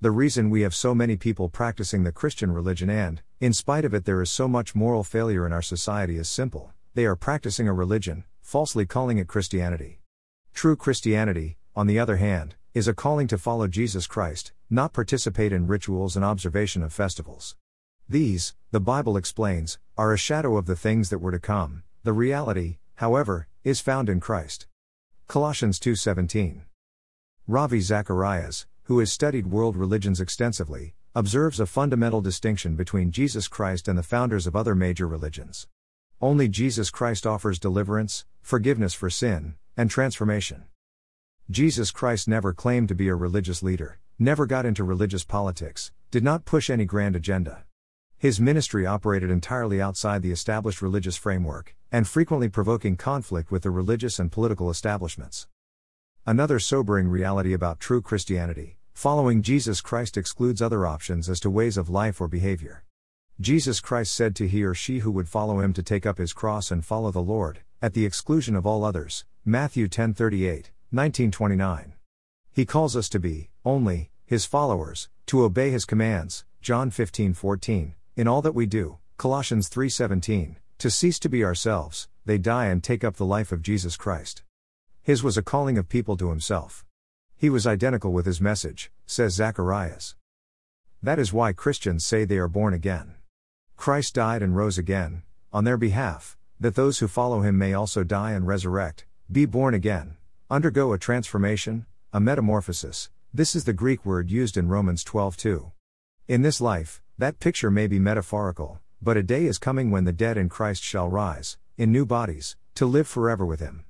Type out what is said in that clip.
The reason we have so many people practicing the Christian religion and, in spite of it, there is so much moral failure in our society is simple they are practicing a religion, falsely calling it Christianity. True Christianity, on the other hand, is a calling to follow Jesus Christ, not participate in rituals and observation of festivals. These, the Bible explains, are a shadow of the things that were to come. The reality, however, is found in Christ. Colossians 2:17. Ravi Zacharias, who has studied world religions extensively, observes a fundamental distinction between Jesus Christ and the founders of other major religions. Only Jesus Christ offers deliverance, forgiveness for sin, and transformation. Jesus Christ never claimed to be a religious leader, never got into religious politics, did not push any grand agenda. His ministry operated entirely outside the established religious framework, and frequently provoking conflict with the religious and political establishments. Another sobering reality about true Christianity Following Jesus Christ excludes other options as to ways of life or behavior. Jesus Christ said to he or she who would follow him to take up his cross and follow the Lord, at the exclusion of all others. Matthew 10:38, 1929. He calls us to be only his followers, to obey his commands. John 15:14, in all that we do. Colossians 3:17, to cease to be ourselves, they die and take up the life of Jesus Christ. His was a calling of people to himself. He was identical with his message, says Zacharias. That is why Christians say they are born again. Christ died and rose again, on their behalf, that those who follow him may also die and resurrect, be born again, undergo a transformation, a metamorphosis. This is the Greek word used in Romans 12:2. In this life, that picture may be metaphorical, but a day is coming when the dead in Christ shall rise, in new bodies, to live forever with him.